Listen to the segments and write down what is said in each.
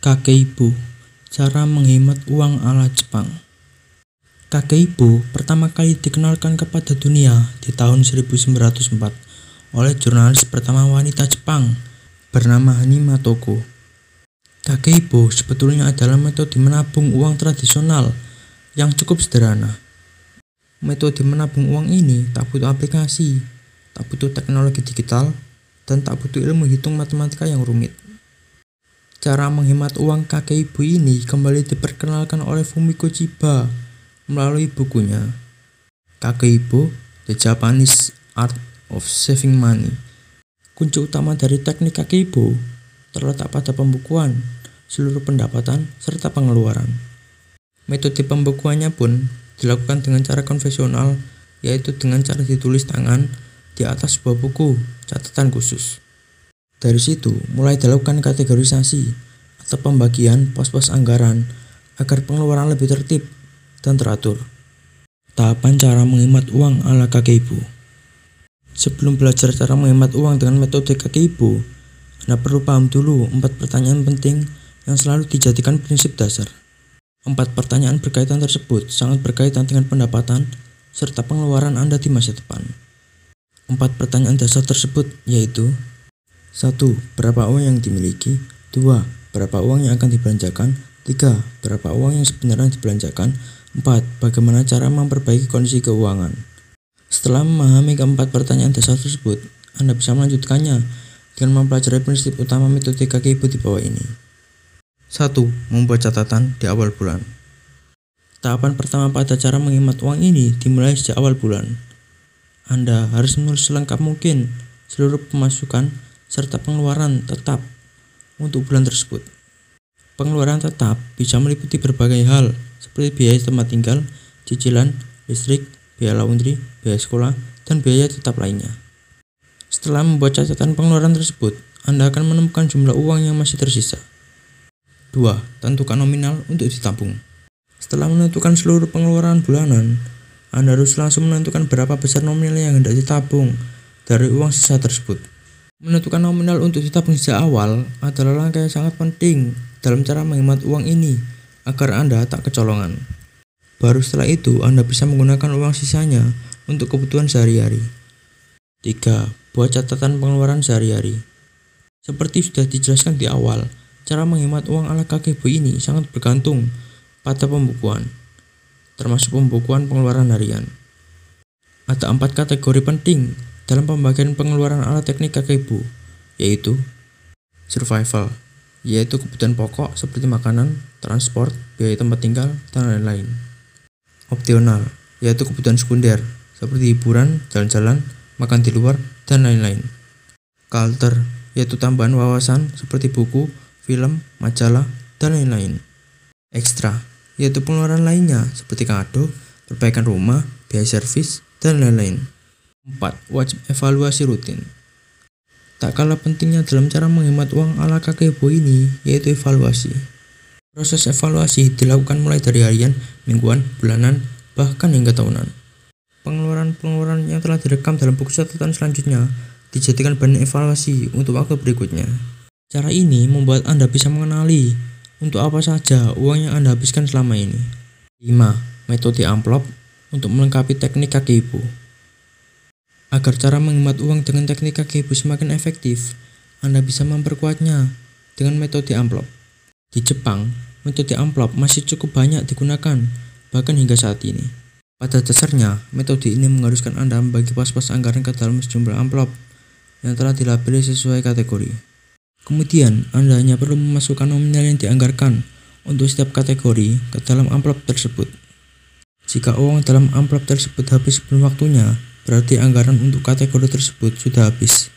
Kakeibo Cara menghemat uang ala Jepang Kakeibo pertama kali dikenalkan kepada dunia di tahun 1904 oleh jurnalis pertama wanita Jepang bernama Hanima Toko. Kakeibo sebetulnya adalah metode menabung uang tradisional yang cukup sederhana. Metode menabung uang ini tak butuh aplikasi, tak butuh teknologi digital, dan tak butuh ilmu hitung matematika yang rumit. Cara menghemat uang kakek ibu ini kembali diperkenalkan oleh Fumiko Chiba melalui bukunya Kakek Ibu The Japanese Art of Saving Money. Kunci utama dari teknik kakek ibu terletak pada pembukuan, seluruh pendapatan, serta pengeluaran. Metode pembukuannya pun dilakukan dengan cara konvensional, yaitu dengan cara ditulis tangan di atas sebuah buku catatan khusus. Dari situ, mulai dilakukan kategorisasi atau pembagian pos-pos anggaran agar pengeluaran lebih tertib dan teratur. Tahapan cara menghemat uang ala kakek ibu. Sebelum belajar cara menghemat uang dengan metode kakek ibu, Anda perlu paham dulu empat pertanyaan penting yang selalu dijadikan prinsip dasar. Empat pertanyaan berkaitan tersebut sangat berkaitan dengan pendapatan serta pengeluaran Anda di masa depan. Empat pertanyaan dasar tersebut yaitu 1. Berapa uang yang dimiliki? 2. Berapa uang yang akan dibelanjakan? 3. Berapa uang yang sebenarnya dibelanjakan? 4. Bagaimana cara memperbaiki kondisi keuangan? Setelah memahami keempat pertanyaan dasar tersebut, Anda bisa melanjutkannya dengan mempelajari prinsip utama metode kaki ibu di bawah ini. 1. Membuat catatan di awal bulan. Tahapan pertama pada cara menghemat uang ini dimulai sejak awal bulan. Anda harus menulis selengkap mungkin seluruh pemasukan serta pengeluaran tetap untuk bulan tersebut. Pengeluaran tetap bisa meliputi berbagai hal seperti biaya tempat tinggal, cicilan, listrik, biaya laundry, biaya sekolah, dan biaya tetap lainnya. Setelah membuat catatan pengeluaran tersebut, Anda akan menemukan jumlah uang yang masih tersisa. 2. Tentukan nominal untuk ditabung. Setelah menentukan seluruh pengeluaran bulanan, Anda harus langsung menentukan berapa besar nominal yang hendak ditabung dari uang sisa tersebut. Menentukan nominal untuk ditabung sejak awal adalah langkah yang sangat penting dalam cara menghemat uang ini agar Anda tak kecolongan. Baru setelah itu, Anda bisa menggunakan uang sisanya untuk kebutuhan sehari-hari. 3. Buat catatan pengeluaran sehari-hari. Seperti sudah dijelaskan di awal, cara menghemat uang ala bu ini sangat bergantung pada pembukuan, termasuk pembukuan pengeluaran harian. Ada empat kategori penting dalam pembagian pengeluaran ala teknik kakek ibu, yaitu survival, yaitu kebutuhan pokok seperti makanan, transport, biaya tempat tinggal, dan lain-lain. Optional, yaitu kebutuhan sekunder seperti hiburan, jalan-jalan, makan di luar, dan lain-lain. Culture, yaitu tambahan wawasan seperti buku, film, majalah, dan lain-lain. Extra, yaitu pengeluaran lainnya seperti kado, perbaikan rumah, biaya servis, dan lain-lain. 4. Wajib evaluasi rutin. Tak kalah pentingnya dalam cara menghemat uang ala kakek kakebo ini yaitu evaluasi. Proses evaluasi dilakukan mulai dari harian, mingguan, bulanan, bahkan hingga tahunan. Pengeluaran-pengeluaran yang telah direkam dalam buku catatan selanjutnya dijadikan bahan evaluasi untuk waktu berikutnya. Cara ini membuat Anda bisa mengenali untuk apa saja uang yang Anda habiskan selama ini. 5. Metode amplop untuk melengkapi teknik kaki ibu. Agar cara menghemat uang dengan teknik KGB semakin efektif, Anda bisa memperkuatnya dengan metode amplop. Di Jepang, metode amplop masih cukup banyak digunakan, bahkan hingga saat ini. Pada dasarnya, metode ini mengharuskan Anda membagi pos-pos anggaran ke dalam sejumlah amplop yang telah dilabeli sesuai kategori. Kemudian, Anda hanya perlu memasukkan nominal yang dianggarkan untuk setiap kategori ke dalam amplop tersebut. Jika uang dalam amplop tersebut habis sebelum waktunya, berarti anggaran untuk kategori tersebut sudah habis.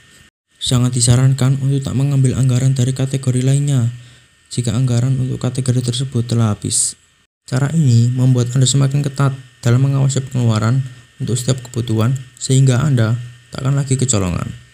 Sangat disarankan untuk tak mengambil anggaran dari kategori lainnya jika anggaran untuk kategori tersebut telah habis. Cara ini membuat Anda semakin ketat dalam mengawasi pengeluaran untuk setiap kebutuhan sehingga Anda tak akan lagi kecolongan.